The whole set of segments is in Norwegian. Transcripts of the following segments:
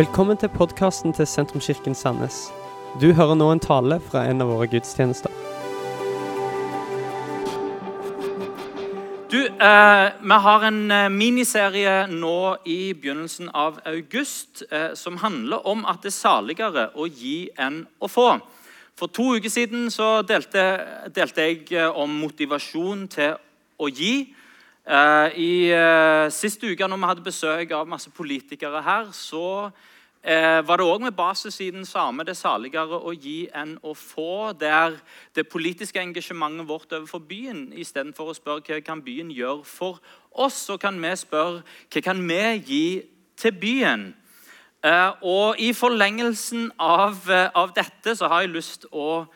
Velkommen til podkasten til Sentrumskirken Sandnes. Du hører nå en tale fra en av våre gudstjenester. Du, eh, Vi har en eh, miniserie nå i begynnelsen av august eh, som handler om at det er saligere å gi enn å få. For to uker siden så delte, delte jeg eh, om motivasjon til å gi. Eh, I eh, siste uke, når vi hadde besøk av masse politikere her, så eh, var det òg med basis i den samme 'det saligere å gi enn å få', der det politiske engasjementet vårt overfor byen, istedenfor å spørre hva kan byen gjøre for oss, så kan vi spørre hva kan vi gi til byen. Eh, og I forlengelsen av, eh, av dette så har jeg lyst å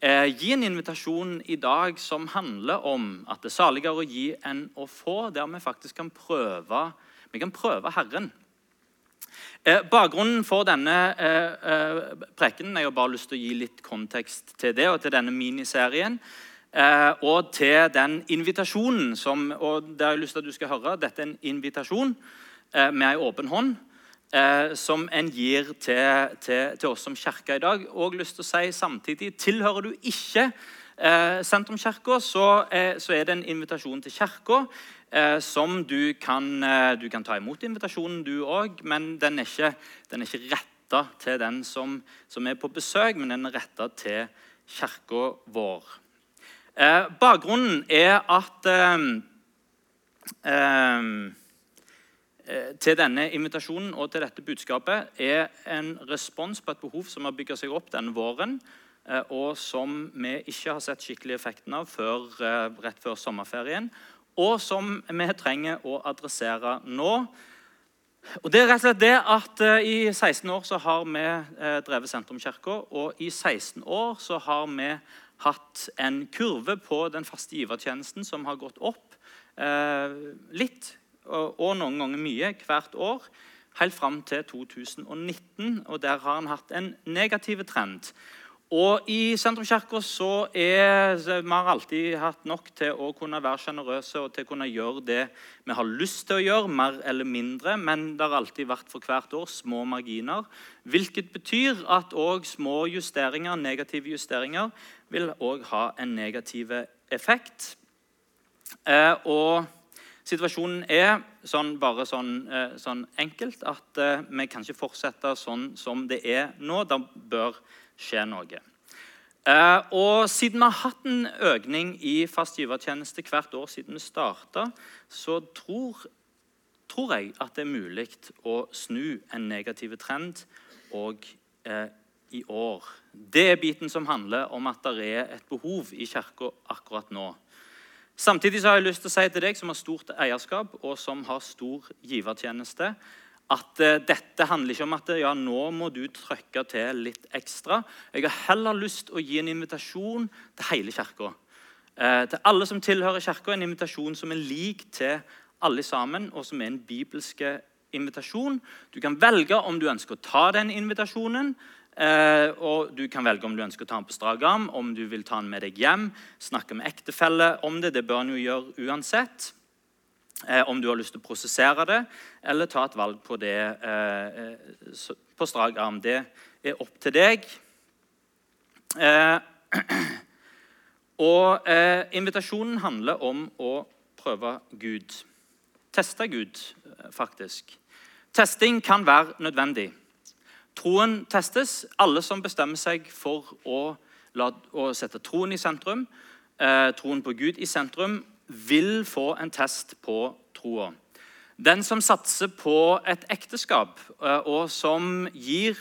eh, gi en invitasjon i dag som handler om at det er saligere å gi enn å få, der vi faktisk kan prøve, vi kan prøve Herren. Eh, bakgrunnen for denne eh, eh, prekenen Jeg har bare lyst til å gi litt kontekst til det og til denne miniserien. Og til den invitasjonen som og det har jeg lyst til at du skal høre. Dette er en invitasjon med ei åpen hånd som en gir til, til, til oss som kirke i dag. Og lyst til å si samtidig tilhører du ikke eh, Sentrumskirka, så, eh, så er det en invitasjon til kirka som du kan, eh, du kan ta imot invitasjonen, du òg, men den er ikke, den ikke retta til den som, som, er på besøk, men den er retta til kirka vår. Eh, bakgrunnen er at eh, til denne invitasjonen og til dette budskapet er en respons på et behov som har bygga seg opp denne våren, og som vi ikke har sett skikkelig effekten av før, rett før sommerferien og som vi trenger å adressere nå. Og det er rett og slett det at uh, I 16 år så har vi uh, drevet Sentrumskirka, og i 16 år så har vi hatt en kurve på den faste givertjenesten som har gått opp eh, litt, og, noen ganger mye, hvert år. Helt fram til 2019, og der har en hatt en negativ trend. Og I Sentrumskirka så er vi har alltid hatt nok til å kunne være sjenerøse og til å kunne gjøre det vi har lyst til å gjøre, mer eller mindre. Men det har alltid vært for hvert år små marginer. Hvilket betyr at òg små justeringer, negative justeringer vil òg ha en negativ effekt. Eh, og situasjonen er sånn, bare sånn, eh, sånn enkelt at eh, vi kan ikke fortsette sånn som det er nå. Det bør skje noe. Eh, og Siden vi har hatt en økning i fast givertjeneste hvert år siden vi starta, så tror, tror, jeg at det er mulig å snu en negativ trend òg eh, i år. Det er biten som handler om at det er et behov i Kirka akkurat nå. Samtidig har jeg lyst til å si til deg som har stort eierskap og som har stor givertjeneste, at uh, dette handler ikke om at ja, nå må du trykke til litt ekstra. Jeg har heller lyst til å gi en invitasjon til hele kirka. Uh, til alle som tilhører kirka, en invitasjon som er lik til alle sammen, og som er en bibelsk invitasjon. Du kan velge om du ønsker å ta den invitasjonen. Uh, og Du kan velge om du ønsker å ta den på strak arm, om du vil ta den med deg hjem. Snakke med ektefelle om det. Det bør en jo gjøre uansett eh, om du har lyst til å prosessere det, eller ta et valg på det eh, eh på strak arm. Det er opp til deg. Eh, og eh, Invitasjonen handler om å prøve Gud. Teste Gud, eh, faktisk. Testing kan være nødvendig. Troen testes. Alle som bestemmer seg for å, la, å sette troen i sentrum, troen på Gud i sentrum, vil få en test på troa. Den som satser på et ekteskap, eh, og som gir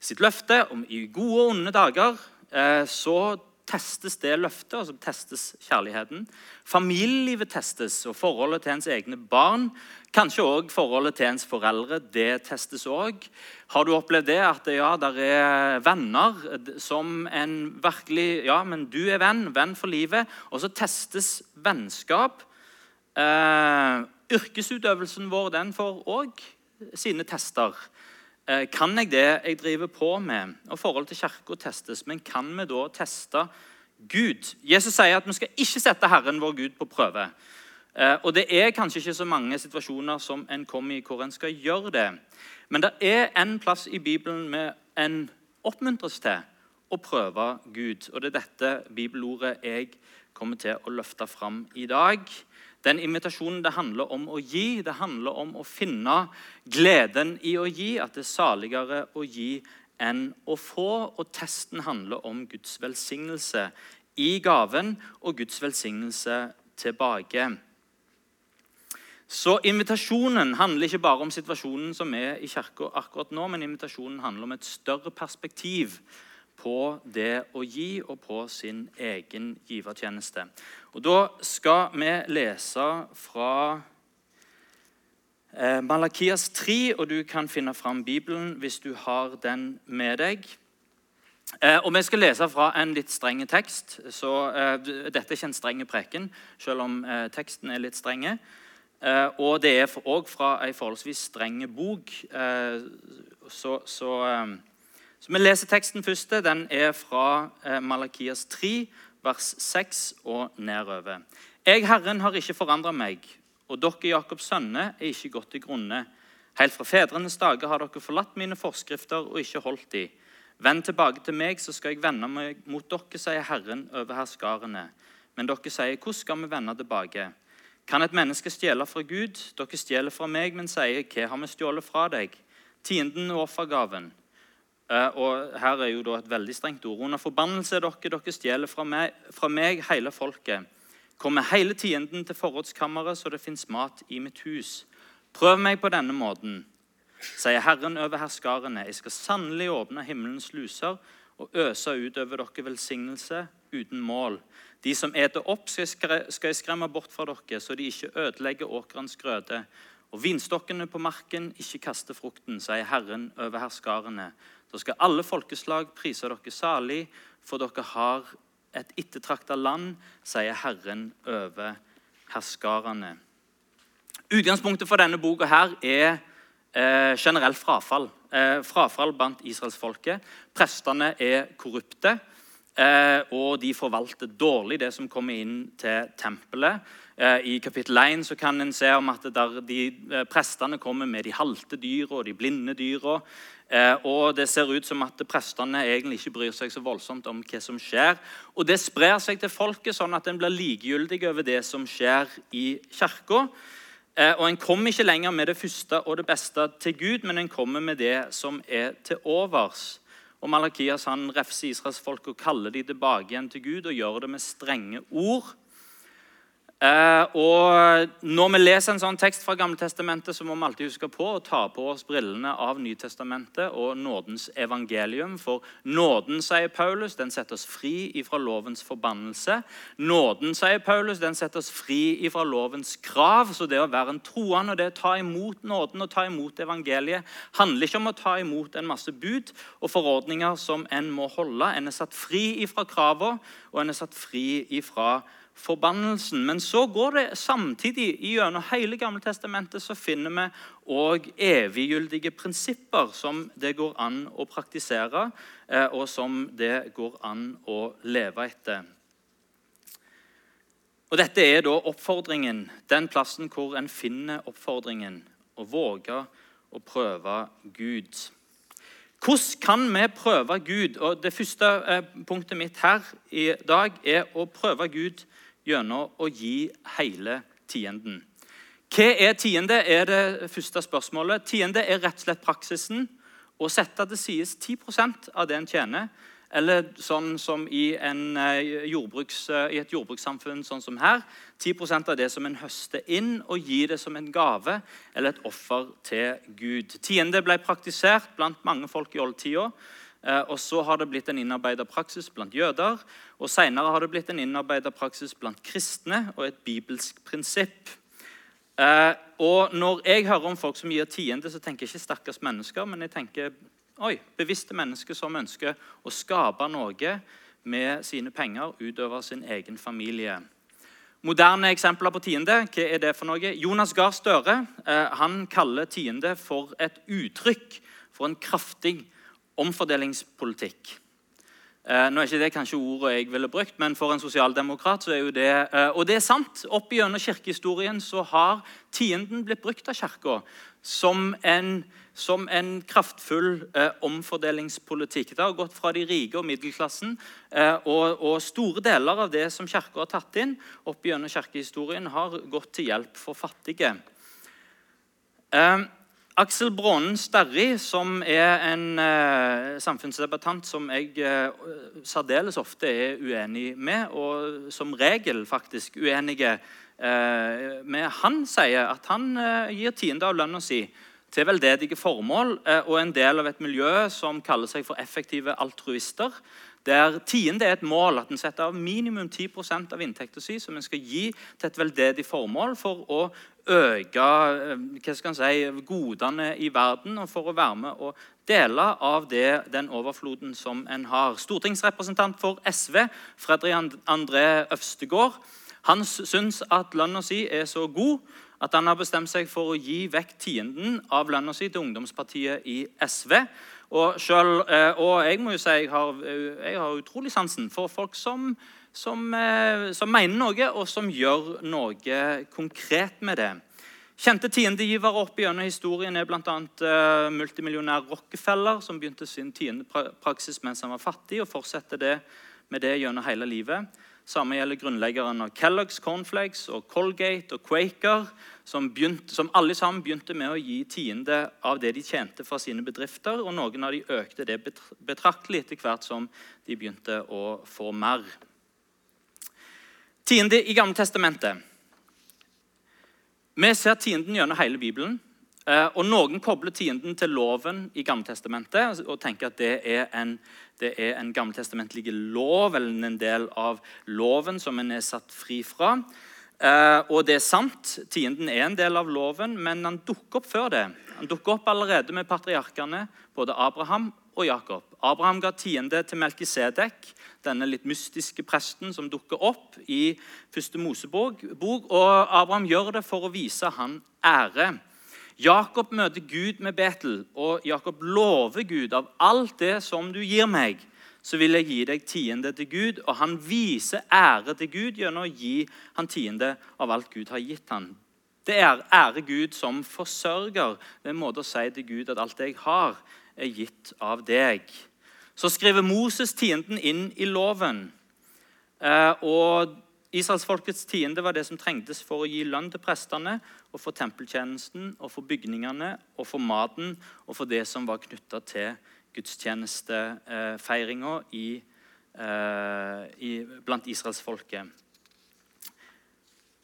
sitt løfte om i gode og onde dager, eh, så testes det løftet, og så testes kjærligheten. Familielivet testes, og forholdet til ens egne barn. Kanskje òg forholdet til ens foreldre. Det testes òg. Har du opplevd det at ja, der er venner som en virkelig Ja, men du er venn. Venn for livet. Og så testes vennskap. Eh, yrkesutøvelsen vår den får òg sine tester. Eh, kan jeg det jeg driver på med? Og Forholdet til kirka testes. Men kan vi da teste Gud? Jesus sier at vi skal ikke sette Herren vår Gud på prøve. Eh, og det er kanskje ikke så mange situasjoner som en kommer i hvor en skal gjøre det. Men det er en plass i Bibelen med en oppmuntres til å prøve Gud. Og det er dette bibelordet jeg kommer til å løfte fram i dag. Den invitasjonen det handler om å gi, det handler om å finne gleden i å gi. At det er saligere å gi enn å få. Og testen handler om Guds velsignelse i gaven og Guds velsignelse tilbake. Så invitasjonen handler ikke bare om situasjonen som er i kirka akkurat nå, men invitasjonen handler om et større perspektiv på det å gi og på sin egen givertjeneste. Og Da skal vi lese fra eh, Malakias 3, og du kan finne fram Bibelen hvis du har den med deg. Eh, og Vi skal lese fra en litt streng tekst. så eh, Dette er ikke en streng preken, selv om teksten er litt strenge. Eh, og det er òg fra ei forholdsvis streng bok. Så, så, så, vi leser teksten første. Den er fra Malakias 3, vers 6 og nedover. Jeg, Herren, har ikke forandra meg, og dere, Jakobs sønner, er ikke gått til grunne. Helt fra fedrenes dager har dere forlatt mine forskrifter og ikke holdt de. Vend tilbake til meg, så skal jeg vende meg mot dere, sier Herren over herskarene. Men dere sier, hvordan skal vi vende tilbake? Kan et menneske stjele fra Gud? Dere stjeler fra meg, men sier, hva har vi stjålet fra deg? Tienden og offergaven. Uh, og her er jo da et veldig strengt ord. Under forbannelse er dere, dere stjeler fra meg, fra meg hele folket. Kommer hele tienden til forrådskammeret, så det fins mat i mitt hus. Prøv meg på denne måten, sier Herren over herskarene. Jeg skal sannelig åpne himmelens luser og øse ut over dere velsignelse uten mål. De som eter opp, skal jeg skremme bort fra dere, så de ikke ødelegger åkerens grøde. Og vinstokkene på marken ikke kaster frukten, sier Herren over herskarene. Så skal alle folkeslag prise dere salig, for dere har et ettertrakta land, sier Herren over herskarene. Utgangspunktet for denne boka her er eh, generelt frafall. Eh, frafall blant israelsfolket. Prestene er korrupte. Eh, og de forvalter dårlig det som kommer inn til tempelet. Eh, I kapittel 1 så kan en se om at de eh, prestene kommer med de halte dyra og de blinde dyra. Og det ser ut som at prestene egentlig ikke bryr seg så voldsomt om hva som skjer. Og det sprer seg til folket, sånn at en blir likegyldig over det som skjer i kirka. Og En kommer ikke lenger med det første og det beste til Gud, men en kommer med det som er til overs. Og Malakias han refser Israels folk og kaller de tilbake igjen til Gud og gjør det med strenge ord. Eh, og Når vi leser en sånn tekst fra Gamletestamentet, så må vi alltid huske på å ta på oss brillene av Nytestamentet og nådens evangelium. For nåden, sier Paulus, den setter oss fri ifra lovens forbannelse. Nåden, sier Paulus, den setter oss fri ifra lovens krav. Så det å være en troende og det å ta imot nåden og ta imot evangeliet handler ikke om å ta imot en masse bud og forordninger som en må holde. En er satt fri ifra kravene, og en er satt fri ifra forbannelsen. Men så går det samtidig gjennom hele Gamle Testamentet så finner vi òg eviggyldige prinsipper som det går an å praktisere, eh, og som det går an å leve etter. Og Dette er da oppfordringen, den plassen hvor en finner oppfordringen. Å våge å prøve Gud. Hvordan kan vi prøve Gud? Og Det første eh, punktet mitt her i dag er å prøve Gud gjennom å gi hele tienden. Hva er tiende? er det første spørsmålet. Tiende er rett og slett praksisen å sette til side 10 av det en tjener. Eller sånn som i, en, jordbruks, eh, i, et jordbrukssamfunn sånn som her. 10% av det som en høster inn, og gir det som en gave eller et offer til Gud. Tiende ble praktisert blant mange folk i oldtida. Eh, og så har det blitt en innarbeida praksis blant jøder. Og senere har det blitt en innarbeida praksis blant kristne og et bibelsk prinsipp. Eh, og når jeg hører om folk som gir tiende, så tenker jeg ikke stakkars mennesker, men jeg tenker oi, bevisste mennesker som ønsker å skape noe med sine penger utover sin egen familie. Moderne eksempler på tiende. Hva er det for noe? Jonas Gahr Støre eh, han kaller tiende for et uttrykk for en kraftig omfordelingspolitikk. Eh, nå er ikke det kanskje ordet jeg ville brukt, men for en sosialdemokrat så er jo det eh, Og det er sant. Opp gjennom kirkehistorien så har tienden blitt brukt av Kirka som som en kraftfull eh, omfordelingspolitikk. Det har gått fra de rike og middelklassen, og, og, store deler av det som Kirka har tatt inn, opp gjennom kirkehistorien, har gått til hjelp for fattige. Eh, Aksel Brånen Sterri, som er en eh, samfunnsdebattant som jeg eh, særdeles ofte er uenig med, og som regel faktisk uenige eh, med, han sier at han gir tiende av lønna si til veldedige formål og en del av et miljø som kaller seg for effektive altruister der tiende er et mål, at en setter av minimum 10 av inntekten sin som en skal gi til et veldedig formål for å øke eh, hva skal en si, godene i verden og for å være med og dele av det, den overfloden som en har. Stortingsrepresentant for SV, Fredrik André Øvstegård, han syns at lønna si er så god at han har bestemt seg for å gi vekk tienden av lønna si til ungdomspartiet i SV. Og, selv, eh, og jeg må jo si jeg har, eh, jeg har utrolig sansen for folk som, som, eh, som, mener noe, og som gjør noe konkret med det. Kjente tiendegivere opp gjennom historien er bl.a. Multimillionær Rockefeller, som begynte sin tiendepraksis mens han var fattig, og fortsetter det med det gjennom hele livet. Samme gjelder grunnleggeren av Kellogg's Cornflakes og Colgate og Quaker, som, begynte, som, alle sammen begynte med å gi tiende av det de tjente fra sine bedrifter. Og noen av de økte det betraktelig etter hvert som de begynte å få mer. Tiende i Gamle Testamentet. Vi ser tienden gjennom hele Bibelen. Eh, og Noen kobler tienden til loven i Gammeltestamentet og tenker at det er en, det er en gammeltestamentlig lov eller en del av loven som en er satt fri fra. Eh, og det er sant, tienden er en del av loven, men han dukker opp før det. Han dukker opp allerede med patriarkene, både Abraham og Jakob. Abraham ga tiende til Melkisedek, denne litt mystiske presten som dukker opp i første Mosebok. Og Abraham gjør det for å vise han ære. Jakob møter Gud med Betel, og Jakob lover Gud av alt det som du gir meg, så vil jeg gi deg tiende til Gud. Og han viser ære til Gud gjennom å gi han tiende av alt Gud har gitt han. Det er ære Gud som forsørger. Det er en måte å si til Gud at alt det jeg har, er gitt av deg. Så skriver Moses tienden inn i loven. Eh, og Israelsfolkets tiende var det som trengtes for å gi lønn til prestene, og for tempeltjenesten, og for bygningene, og for maten, og for det som var knytta til gudstjenestefeiringa i, eh, i, blant israelsfolket.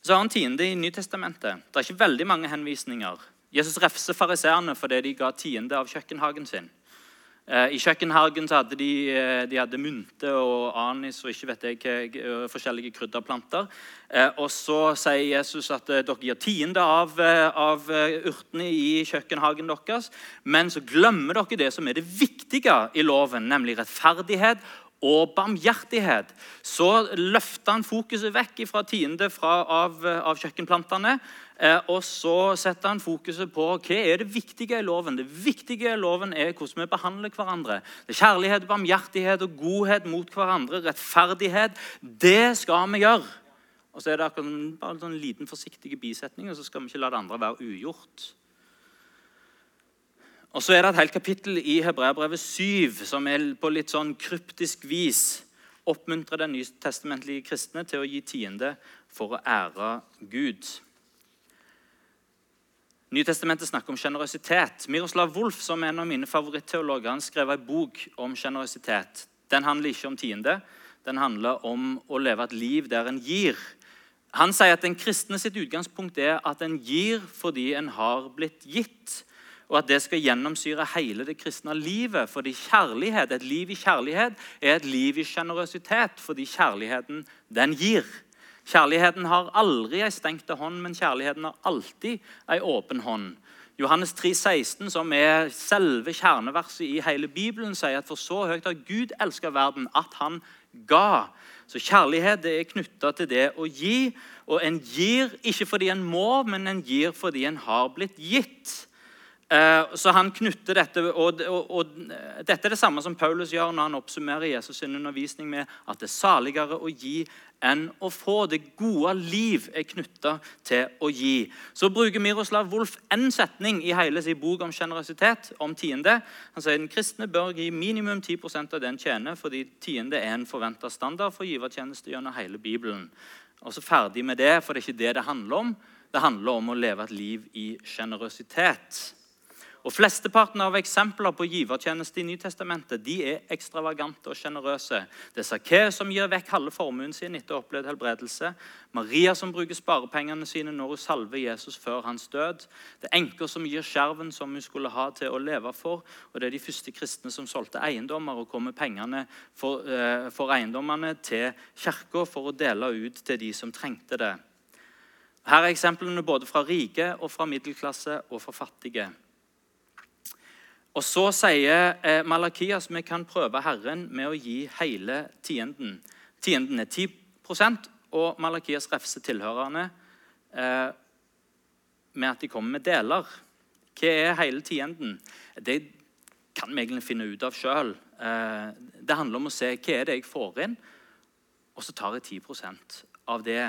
Så har han tiende i Nytestamentet. Det er ikke veldig mange henvisninger. Jesus refser fariseerne fordi de ga tiende av kjøkkenhagen sin. Eh, I kjøkkenhagen så hadde de, eh, de hadde mynte og anis og ikke vet jeg, eh, forskjellige krydderplanter. Og Så sier Jesus at dere gir tiende av, av urtene i kjøkkenhagen deres. Men så glemmer dere det som er det viktige i loven, nemlig rettferdighet og barmhjertighet. Så løfter han fokuset vekk fra tiende fra, av, av kjøkkenplantene Eh, og så setter han fokuset på hva er det viktige i loven. Det viktige i loven er hvordan vi behandler hverandre. Det er Kjærlighet, barmhjertighet og godhet mot hverandre. Rettferdighet. Det skal vi gjøre. Og så er det akkurat bare en sånn liten forsiktig bisetning, og så skal vi ikke la det andre være ugjort. Og så er det et helt kapittel i Hebreabrevet 7 som er på litt sånn kryptisk vis oppmuntrer den nytestamentlige kristne til å gi tiende for å ære Gud. Nytestamentet snakker om sjenerøsitet. Miroslav Wolf, som er en av mine favoritteologer, han skrev en bok om sjenerøsitet. Den handler ikke om tiende. Den handler om å leve et liv der en gir. Han sier at den kristne sitt utgangspunkt er at en gir fordi en har blitt gitt. Og at det skal gjennomsyre hele det kristne livet. Fordi kjærlighet, et liv i kjærlighet er et liv i sjenerøsitet fordi kjærligheten, den gir. Kjærligheten har aldri ei stengte hånd, men kjærligheten har alltid ei åpen hånd. Johannes 3, 16, som er selve kjerneverset i hele Bibelen, sier at for så høyt har Gud elska verden at han ga. Så kjærlighet er knytta til det å gi. Og en gir ikke fordi en må, men en gir fordi en har blitt gitt. Eh, så han knytter dette, og, og, og, dette er det samme som Paulus gjør når han oppsummerer Jesus' sin undervisning med at det er saligere å gi enn å få. Det gode liv er knytta til å gi. Så bruker Miroslav Wolf én setning i hele sin bok om sjenerøsitet, om tiende. Han sier den kristne bør gi minimum 10% av den tjener, fordi tiende er en forventa standard for givertjeneste gjennom hele Bibelen. Og så ferdig med det, for det er ikke det det handler om. Det handler om å leve et liv i generøsitet. Og Flesteparten av eksempler på givertjeneste i Nytestamentet de er ekstravagante og sjenerøse. Det er Sakkeus som gir vekk halve formuen sin etter opplevd helbredelse. Maria som bruker sparepengene sine når hun salver Jesus før hans død. Det er enker som gir skjerven som hun skulle ha til å leve for. Og det er de første kristne som solgte eiendommer og kom med pengene for, uh, for eiendommene til kirka for å dele ut til de som trengte det. Her er eksemplene både fra rike og fra middelklasse og fra fattige. Og Så sier eh, Malakias vi kan prøve Herren med å gi hele tienden. Tienden er 10% og Malakias refser tilhørerne eh, med at de kommer med deler. Hva er hele tienden? Det kan vi egentlig finne ut av sjøl. Eh, det handler om å se hva er det jeg får inn, og så tar jeg 10 av det.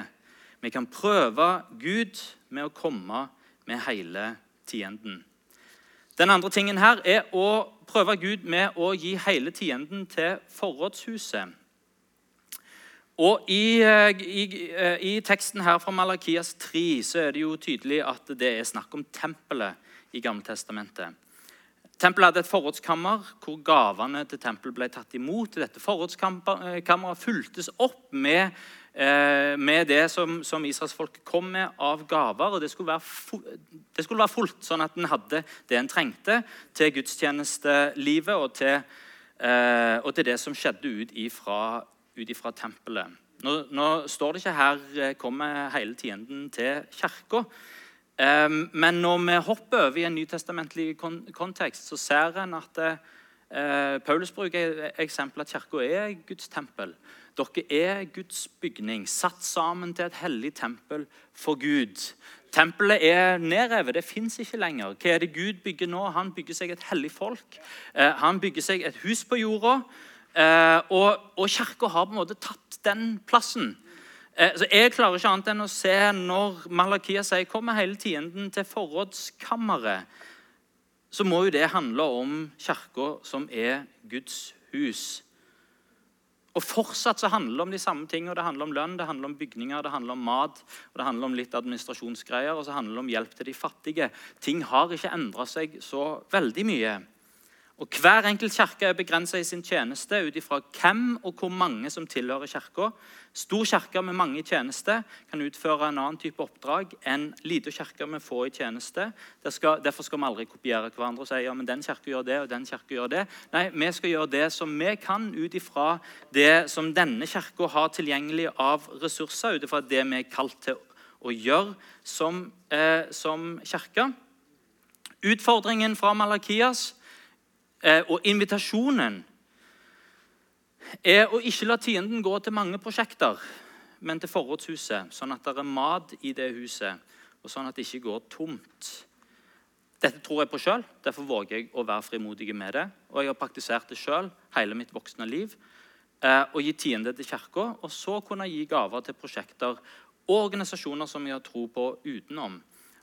Vi kan prøve Gud med å komme med hele tienden. Den andre tingen her er å prøve Gud med å gi hele tienden til forrådshuset. Og i, eh, i, eh, i, teksten her fra Malakias 3 så er det jo tydelig at det er snakk om tempelet i Gammeltestamentet. Tempelet hadde et forrådskammer hvor gavene til tempelet ble tatt imot. Dette forrådskammeret fulgtes opp med Eh, med det som, som israelsfolket kom med av gaver. og Det skulle være, det skulle være fullt, sånn at en hadde det en trengte til gudstjenestelivet og til, eh, og til det som skjedde ut ifra, ut ifra tempelet. Nå, nå, står det ikke her eh, kommer hele tienden til kirka. Eh, men når vi hopper over i en nytestamentlig kontekst, så ser en at eh, Paulus bruker eksempelet at kirka er Guds tempel. Dere er Guds bygning, satt sammen til et hellig tempel for Gud. Tempelet er nedrevet, det fins ikke lenger. Hva er det Gud bygger nå? Han bygger seg et hellig folk. Eh, han bygger seg et hus på jorda. Eh, og, og Kirka har på en måte tatt den plassen. Eh, så Jeg klarer ikke annet enn å se når Malakia sier 'kommer hele tienden til forrådskammeret', så må jo det handle om Kirka, som er Guds hus. Og fortsatt så handler det om de samme tingene. Det handler om lønn, det handler om bygninger, det handler om mat og det handler om litt administrasjonsgreier og så handler det om hjelp til de fattige. Ting har ikke endra seg så veldig mye. Og Hver enkelt kirke er begrensa i sin tjeneste ut ifra hvem og hvor mange som tilhører kirka. Stor kirke med mange i tjeneste kan utføre en annen type oppdrag enn lite kirke med få i tjeneste. Skal, derfor skal vi aldri kopiere hverandre og si ja, men den kirka gjør det, og den kirka gjør det. Nei, Vi skal gjøre det som vi kan ut ifra det som denne kirka har tilgjengelig av ressurser, ut ifra det vi er kalt til å gjøre som, eh, som kirke. Utfordringen fra Malakias og invitasjonen er å ikke la tienden gå til mange prosjekter, men til forrådshuset, sånn at det er mat i det huset, og sånn at det ikke går tomt. Dette tror jeg på sjøl, derfor våger jeg å være frimodig med det. Og jeg har praktisert det sjøl hele mitt voksne liv. Eh, og gi tiende til kirka, og så kunne gi gaver til prosjekter og organisasjoner som jeg har tro på utenom.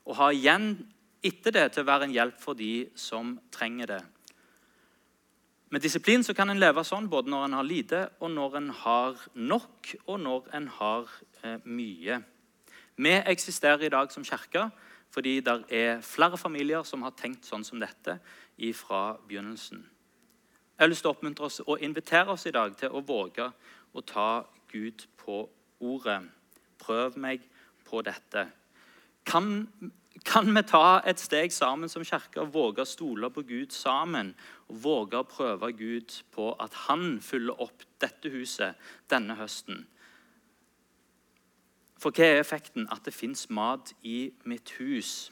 Og ha igjen etter det til å være en hjelp for de som trenger det. Med disiplin så kan en leve sånn både når en har lite, og når en har nok, og når en har eh, mye. Vi eksisterer i dag som kirke fordi det er flere familier som har tenkt sånn som dette fra begynnelsen. Jeg har lyst til å oppmuntre oss og invitere oss i dag til å våge å ta Gud på ordet. Prøv meg på dette. Kan kan vi ta et steg sammen som kirke og våge å stole på Gud sammen? Og våge å prøve Gud på at han fyller opp dette huset denne høsten? For hva er effekten? At det fins mat i mitt hus.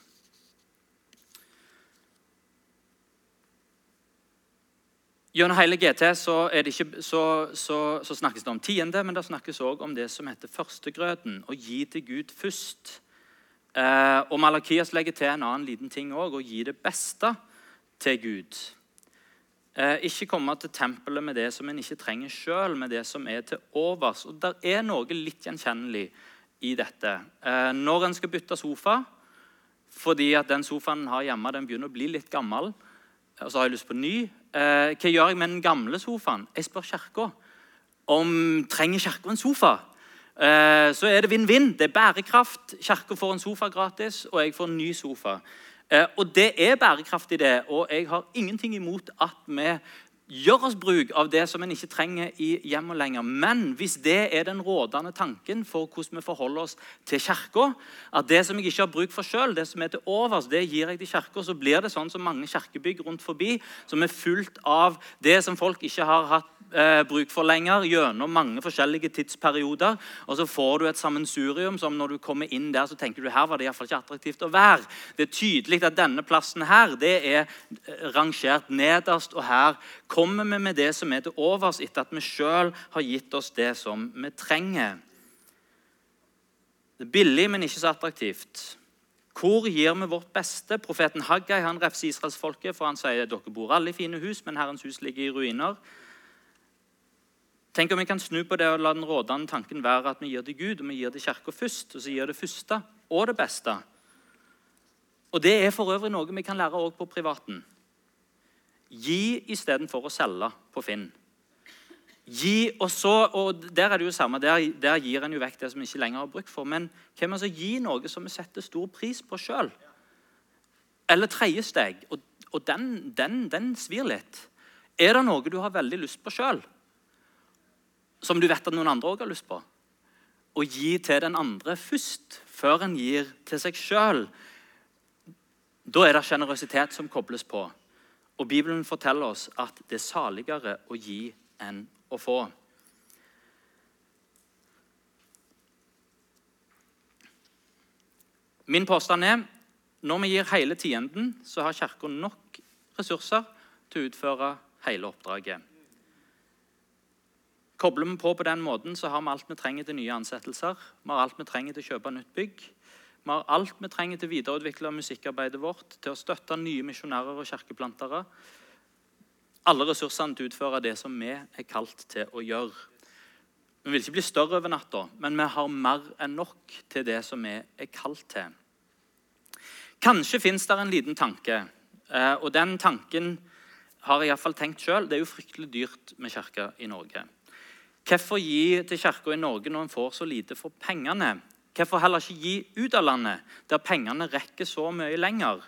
Gjennom hele GT så, ikke, så, så, så, snakkes det om tiende, men det snakkes òg om det som heter førstegrøten. Å gi til Gud først. Eh, og Malakias legger til en annen liten ting òg, å gi det beste til Gud. Eh, ikke komme til tempelet med det som en ikke trenger sjøl, med det som er til overs. Og Det er noe litt gjenkjennelig i dette. Eh, når en skal bytte sofa, fordi at den sofaen en har hjemme, den begynner å bli litt gammel, og så har jeg lyst på ny, hva gjør jeg med den gamle sofaen? Jeg spør kirka om trenger kirka en sofa. Eh, så er det vinn-vinn. Det er bærekraft. Kirka får en sofa gratis, og jeg får en ny sofa. Eh, og det er bærekraft i det, og jeg har ingenting imot at vi gjør oss bruk av det som en ikke trenger i hjemmet lenger. Men hvis det er den rådende tanken for hvordan vi forholder oss til kirka, at det som jeg ikke har bruk for sjøl, det som er til overs, det gir jeg til kirka, så blir det sånn som mange kirkebygg rundt forbi, som er fullt av det som folk ikke har hatt eh, bruk for lenger gjennom mange forskjellige tidsperioder. Og så får du et sammensurium som når du kommer inn der, så tenker du her var det i hvert fall ikke attraktivt å være. Det er tydelig at denne plassen her det er eh, rangert nederst, og her kommer vi med det som er til overs etter at vi sjøl har gitt oss det som vi trenger. Det er billig, men ikke så attraktivt. Hvor gir vi vårt beste? Profeten Haggai han refser israelsfolket, for han sier dere bor alle i fine hus, men Herrens hus ligger i ruiner. Tenk om vi kan snu på det og la den rådende tanken være at vi gir det Gud og vi gir det Kirka først. Og så gir det første og det beste. Og Det er for øvrig noe vi kan lære også på privaten. Gi istedenfor å selge på Finn. Gi, og, så, og Der er det jo samme, der, der gir en jo vekk det som vi ikke lenger har bruk for. Men hvem som gir noe som vi setter stor pris på sjøl? Eller tredje steg, og, og den, den, den svir litt. Er det noe du har veldig lyst på sjøl? som du vet at noen andre òg har lyst på. Å gi til den andre først, før en gir til seg sjøl. Da er det sjenerøsitet som kobles på. Og Bibelen forteller oss at det er saligere å gi enn å få. Min påstand er når vi gir hele tienden, så har Kirka nok ressurser til å utføre hele oppdraget. Kobler vi på på den måten, så har vi alt vi trenger til nye ansettelser. Vi har alt vi trenger til å kjøpe nytt bygg. Vi har alt vi trenger til å videreutvikle musikkarbeidet vårt, til å støtte nye misjonærer og kirkeplantere. Alle ressursene til å utføre det som vi er kalt til å gjøre. Vi vil ikke bli større over natta, men vi har mer enn nok til det som vi er kalt til. Kanskje fins det en liten tanke, eh, og den tanken har jeg iallfall tenkt sjøl. Det er jo fryktelig dyrt med kirke i Norge. Hvorfor gi til Kirka i Norge når en får så lite for pengene? Hvorfor heller ikke gi ut av landet, der pengene rekker så mye lenger?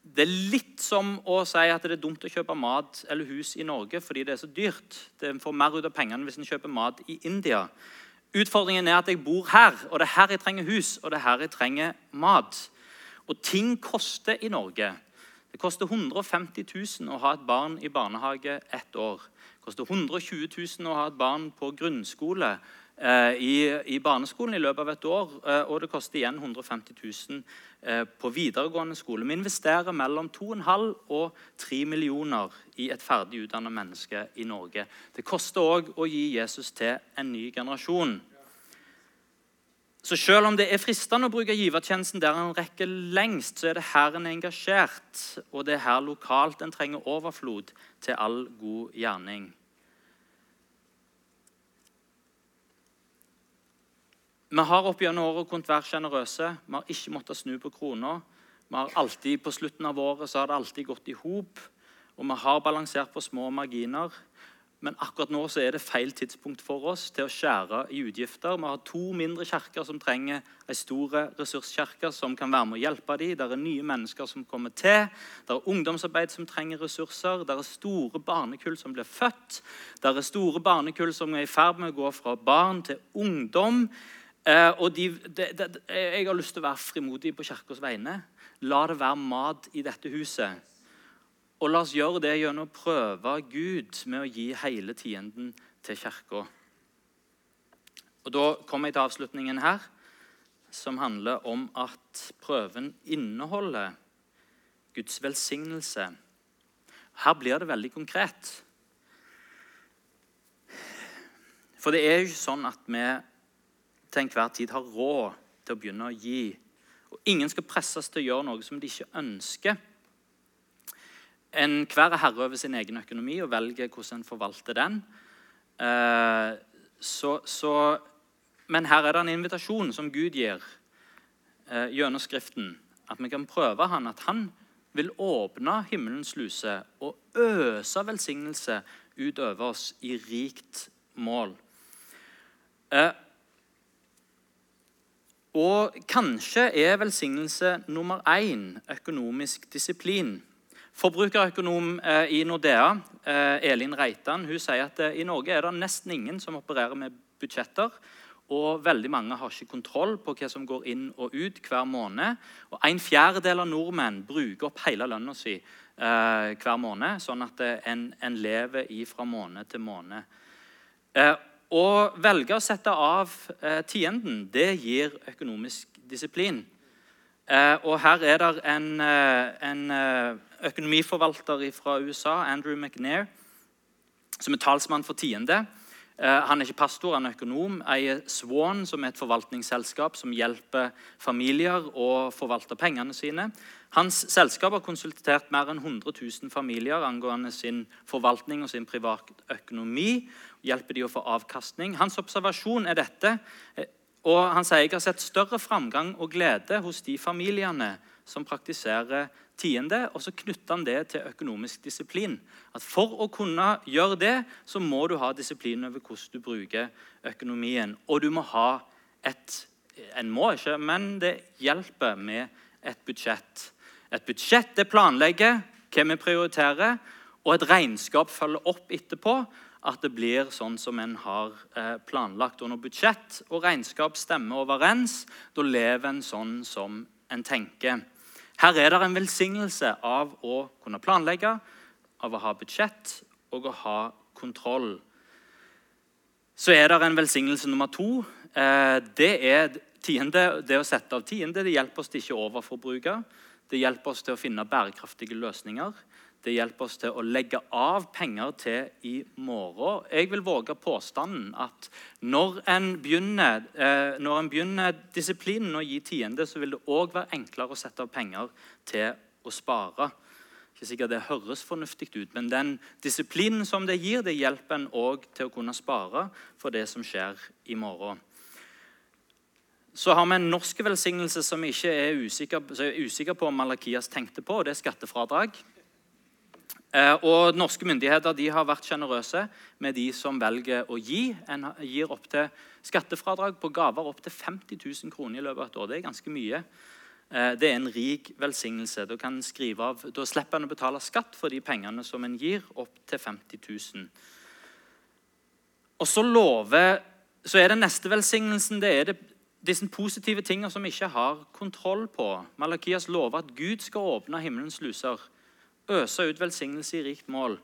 Det er litt som å si at det er dumt å kjøpe mat eller hus i Norge fordi det er så dyrt. En får mer ut av pengene hvis en kjøper mat i India. Utfordringen er at jeg bor her, og det er her jeg trenger hus og det er her jeg trenger mat. Og ting koster i Norge. Det koster 150 000 å ha et barn i barnehage ett år Det koster 120 000 å ha et barn på grunnskole i, i, barneskolen i løpet av et år. Eh, og det koster igjen 150 000 eh, på videregående skole. Vi investerer mellom 2,5 og 3 millioner i et ferdig utdannet menneske i Norge. Det koster òg å gi Jesus til en ny generasjon. Så selv om det er fristende å bruke givertjenesten der en rekker lengst, så er det her en er engasjert, og det er her lokalt en trenger overflod til all god gjerning. Vi har opp gjennom året kunnet være sjenerøse. Vi har ikke måttet snu på krona. Vi har alltid, På slutten av året så har det alltid gått i hop, og vi har balansert på små marginer. Men akkurat nå så er det feil tidspunkt for oss til å skjære i utgifter. Vi har to mindre kirker som trenger ei stor ressurskirke som kan være med å hjelpe dem. Det er nye mennesker som kommer til. Det er ungdomsarbeid som trenger ressurser. Det er store barnekull som blir født. Det er store barnekull som er i ferd med å gå fra barn til ungdom. Eh, og de, de, de, Jeg har lyst til å være frimodig på Kirkens vegne. La det være mat i dette huset. Og la oss gjøre det gjennom å prøve Gud med å gi hele tienden til Kirka. Og Da kommer jeg til avslutningen her, som handler om at prøven inneholder Guds velsignelse. Her blir det veldig konkret. For det er jo ikke sånn at vi til enhver tid har råd til å begynne å gi Og ingen skal presses til å gjøre noe som de ikke ønsker. Enhver er herre over sin egen økonomi og velger hvordan en forvalter den. Eh, så, så, men her er det en invitasjon som Gud gir eh, gjennom Skriften. At vi kan prøve han, at han vil åpne himmelens luse og øse velsignelse utover oss i rikt mål. Eh, og kanskje er velsignelse nummer én økonomisk disiplin. Forbrukerøkonom eh, i Nordea, eh, Elin Reitan, hun sier at eh, i Norge er det nesten ingen som opererer med budsjetter. Og veldig mange har ikke kontroll på hva som går inn og ut hver måned. Og En fjerdedel av nordmenn bruker opp hele lønna si eh, hver måned, sånn at en, en lever fra måned til måned. Eh, å velge å sette av eh, tienden, det gir økonomisk disiplin. Eh, og her er det en, eh, en eh, økonomiforvalter fra USA, Andrew McNair, som er talsmann for tiende. Eh, han er ikke pastor, han er økonom. Eier Swan, som er et forvaltningsselskap som hjelper familier å forvalte pengene sine. Hans selskap har konsultert mer enn 100 000 familier angående sin forvaltning og sin privatøkonomi hjelper de å få avkastning. Hans observasjon er dette. Eh, og han sier jeg har sett større framgang og glede hos de familiene som praktiserer tiende, og så knytter han det til økonomisk disiplin. At For å kunne gjøre det, så må du ha disiplin over hvordan du bruker økonomien. Og du må ha et En må ikke, men det hjelper med et budsjett. Et budsjett det planlegger hva vi prioriterer, og et regnskap følger opp etterpå at det blir sånn som en har eh, planlagt. Og når budsjett og regnskap stemmer overens, da lever en sånn som en tenker. Her er det en velsignelse av å kunne planlegge, av å ha budsjett og å ha kontroll. Så er det en velsignelse nummer to. Eh, det er tiende, det å sette av tiende. Det hjelper oss til ikke å overforbruke. Det hjelper oss til å finne bærekraftige løsninger. Det hjelper oss til å legge av penger til i morgen. Jeg vil våge påstanden at når en begynner, eh, når en begynner disiplinen å gi tiende, så vil det òg være enklere å sette av penger til å spare. Ikke sikkert det høres fornuftig ut, men den disiplinen som det gir, det hjelper en òg til å kunne spare for det som skjer i morgen. Så har vi en norsk velsignelse som jeg ikke er usikker, er usikker på om Malakias tenkte på, og det er skattefradrag. Eh, og Norske myndigheter har vært sjenerøse med de som velger å gi. En gir opp til skattefradrag på gaver opp til 50 000 kroner i løpet av et år. Det er ganske mye. Eh, det er en rik velsignelse. Da, av, da slipper en å betale skatt for de pengene som en gir, opp til 50 000. Og så lover så er det neste velsignelsen det er det, disse positive tingene som vi ikke har kontroll på. Malakias lover at Gud skal åpne himmelens luser øse ut velsignelse i rikt mål.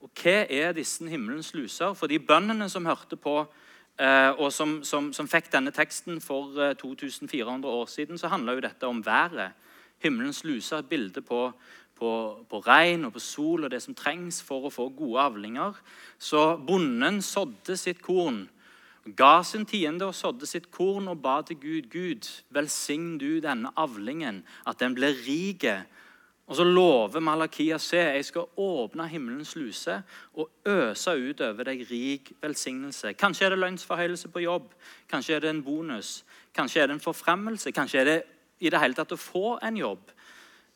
Og Hva er disse himmelens luser? For de bøndene som hørte på, eh, og som, som, som, fikk denne teksten for 2400 eh, år siden, så handla dette om været. Himmelens luser, et bilde på, på, på regn og på sol og det som trengs for å få gode avlinger. Så bonden sådde sitt korn, ga sin tiende og sådde sitt korn og ba til Gud. Gud, velsign du denne avlingen, at den blir rik og så lover Malakia se, jeg skal åpne himmelens luse og øse ut over deg rik velsignelse. Kanskje er det lønnsforhøyelse på jobb, kanskje er det en bonus, kanskje er det en forfremmelse, kanskje er det i det hele tatt å få en jobb.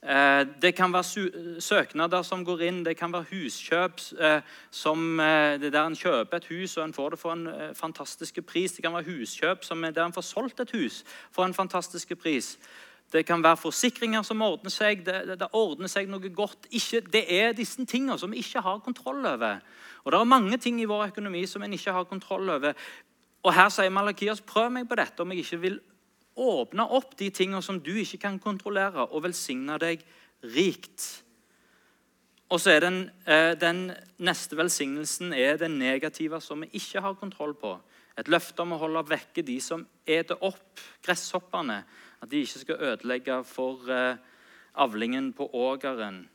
Eh, det kan være søknader som går inn, det kan være huskjøp eh, som eh, der en kjøper et hus og en får det for en fantastisk pris. Det kan være huskjøp der en får solgt et hus for en fantastisk pris. Det kan være forsikringer som ordner seg. Det, det, det ordner seg noe godt. Ikke, det er disse tingene som vi ikke har kontroll over. Og Det er mange ting i vår økonomi som en ikke har kontroll over. Og Her sier Malakias prøv meg på dette om jeg ikke vil åpne opp de tingene som du ikke kan kontrollere, og velsigne deg rikt. Og så er den, eh, den neste velsignelsen er den negative som vi ikke har kontroll på. Et løfte om å holde vekke de som eter opp gresshopperne at de ikke skal ødelegge for eh, avlingen på ågeren,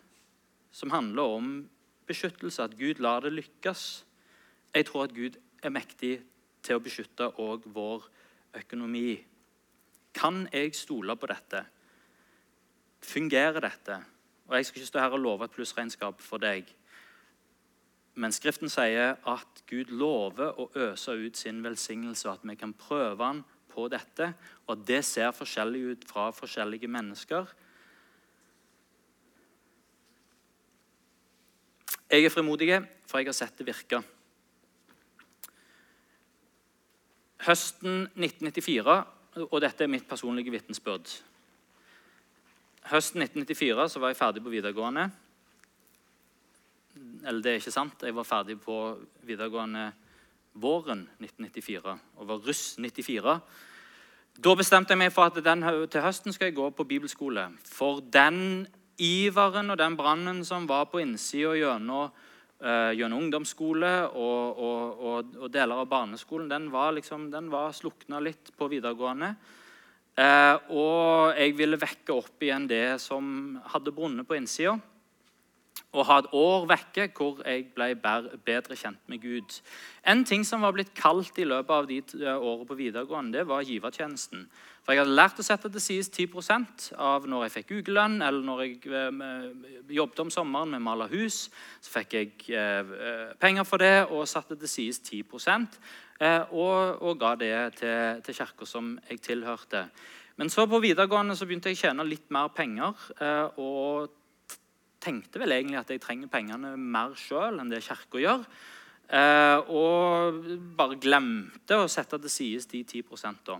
som handler om beskyttelse, at Gud lar det lykkes. Jeg tror at Gud er mektig til å beskytte òg vår økonomi. Kan jeg stole på dette? Fungerer dette? Og Jeg skal ikke stå her og love et plussregnskap for deg. Men Skriften sier at Gud lover å øse ut sin velsignelse, og at vi kan prøve han på dette, og det ser forskjellig ut fra forskjellige mennesker. Jeg er frimodig, for jeg har sett det virke. Høsten 1994, og dette er mitt personlige vitnesbyrd Høsten 1994 så var jeg ferdig på videregående. Eller det er ikke sant. Jeg var ferdig på videregående våren 1994 og var russ 94. Da bestemte jeg meg for at den, til høsten skal jeg gå på bibelskole. For den iveren og den brannen som var på innsida gjennom, uh, gjennom ungdomsskole og, og, og, og, deler av barneskolen, den var, liksom, den var slukna litt på videregående. Uh, og jeg ville vekke opp igjen det som hadde brunnet på innsida og ha et år vekke hvor jeg ble bedre kjent med Gud. En ting som var blitt kalt i løpet av de årene på videregående, det var givertjenesten. For Jeg hadde lært å sette til side 10% av når jeg fikk ukelønn, eller når jeg eh, jobbet om sommeren med å male hus. Så fikk jeg eh, penger for det og satte til side 10 eh, og, og ga det til, til kirka som jeg tilhørte. Men så på videregående så begynte jeg å tjene litt mer penger. og tenkte vel egentlig at jeg trenger pengene mer sjøl enn det Kirka gjør. Eh, og bare glemte å sette til side de 10 da.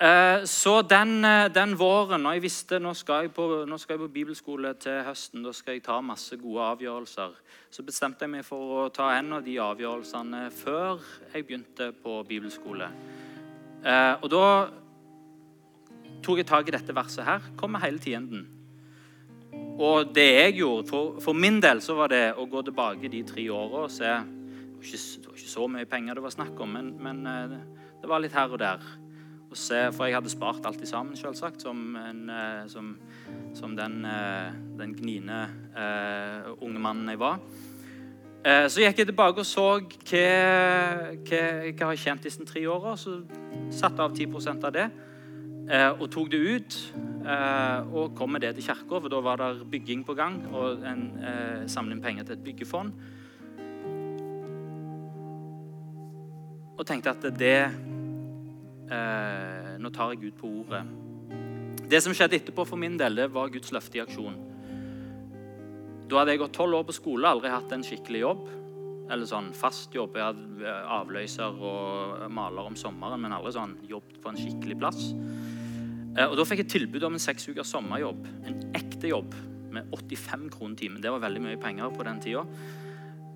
Eh, så den, eh, den, våren, når jeg visste nå skal jeg, på, nå skal jeg på bibelskole til høsten, da skal jeg ta masse gode avgjørelser, så bestemte jeg meg for å ta en av de avgjørelsene før jeg begynte på bibelskole. Eh, og da tok jeg tak i dette verset her. Kommer hele tienden. Og det jeg gjorde, for, for, min del så var det å gå tilbake de tre åra og se det var, ikke, det var, ikke, så mye penger det var snakk om, men, men eh, det var litt her og der. Og se, for jeg hadde spart alt sammen, selvsagt, som, en, eh, som, som den, eh, den gniende uh, unge mannen jeg var. Så gikk jeg tilbake og så hva, hva jeg har tjent disse tre åra. Så satte av 10% av det og tok det ut. Eh, og kom med det til kirka, for da var det bygging på gang. Og en eh, samle inn penger til et byggefond. Og tenkte at det eh, Nå tar jeg Gud på ordet. Det som skjedde etterpå for min del, det var Guds løfte i aksjon. Da hadde jeg gått tolv år på skole, aldri hatt en skikkelig jobb. Eller sånn fast jobb. Jeg hadde eh, avløser og maler om sommeren, men aldri sånn jobb på en skikkelig plass. Eh, og Da fikk jeg tilbud om en seks ukers sommerjobb. En ekte jobb med 85 kroner timen. Det var veldig mye penger på den tida.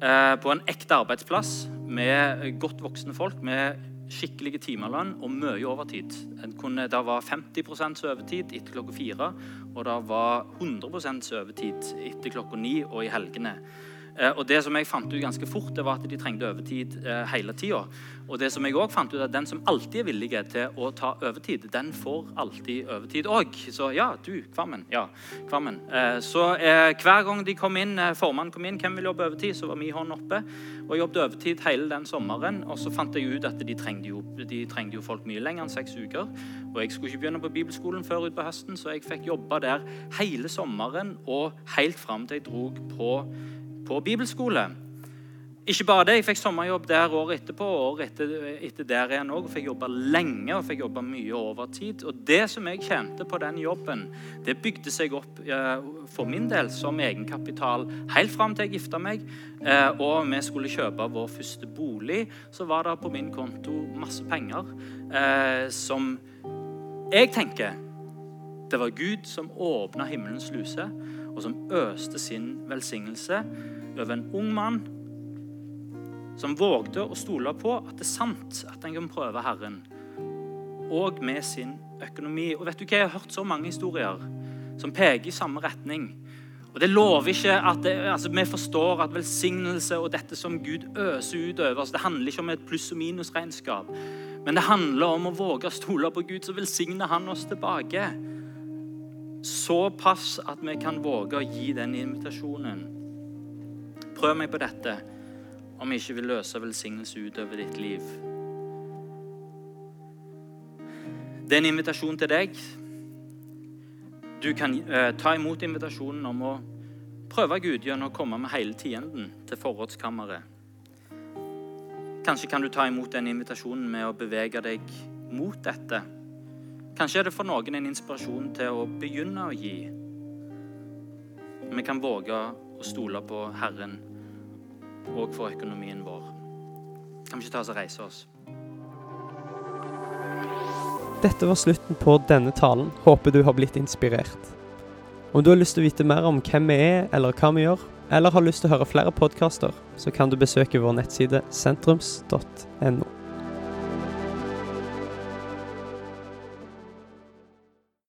Eh, på en ekte arbeidsplass med godt voksne folk med skikkelige timelønn og mye overtid. Det var 50 overtid etter klokka fire, og det var 100 overtid etter klokka ni og i helgene. Eh, og det som jeg fant ut ganske fort, det var at de trengte overtid eh, hele tida. Og det som jeg også fant ut, at den som alltid er villig til å ta overtid, den får alltid overtid òg. Så ja, du, Kvammen. Ja, Kvammen. Eh, så hver gang de kom inn, formannen kom inn, hvem vil jobbe overtid, så var min hånd oppe. Og jobbet overtid hele den sommeren. Og så fant jeg ut at de trengte jo, de trengte jo folk mye lenger enn seks uker. Og jeg skulle ikke begynne på bibelskolen før utpå høsten, så jeg fikk jobbe der hele sommeren og helt fram til jeg dro på på bibelskole. Ikke bare det, Jeg fikk sommerjobb der året etterpå og året etter, etter der igjen òg. Fikk jobbe lenge og fikk jobbe mye overtid. Og det som jeg tjente på den jobben, det bygde seg opp for min del som egenkapital helt fram til jeg gifta meg. Eh, og vi skulle kjøpe vår første bolig. Så var det på min konto masse penger eh, som jeg tenker det var Gud som åpna himmelens luse, og som øste sin velsignelse over en ung mann som vågde å stole på at det er sant at en kan prøve Herren, og med sin økonomi. Og vet du hva, Jeg har hørt så mange historier som peker i samme retning. Og Det lover ikke at det, altså, vi forstår at velsignelse og dette som Gud øser utover oss, det handler ikke om et pluss- og minusregnskap. Men det handler om å våge å stole på Gud, så velsigner han oss tilbake. Såpass at vi kan våge å gi den invitasjonen. Prøv meg på dette om jeg ikke vil løse velsignelse utover ditt liv. Det er en invitasjon til deg. Du kan eh, ta imot invitasjonen om å prøve Gud gjennom å komme med hele tienden til forrådskammeret. Kanskje kan du ta imot den invitasjonen med å bevege deg mot dette. Kanskje er det for noen en inspirasjon til å begynne å gi. Vi kan våge å stole på Herren òg for økonomien vår. Kan vi ikke ta oss og reise oss? Dette var slutten på denne talen. Håper du har blitt inspirert. Om du har lyst til å vite mer om hvem vi er, eller hva vi gjør, eller har lyst til å høre flere podkaster, så kan du besøke vår nettside sentrums.no.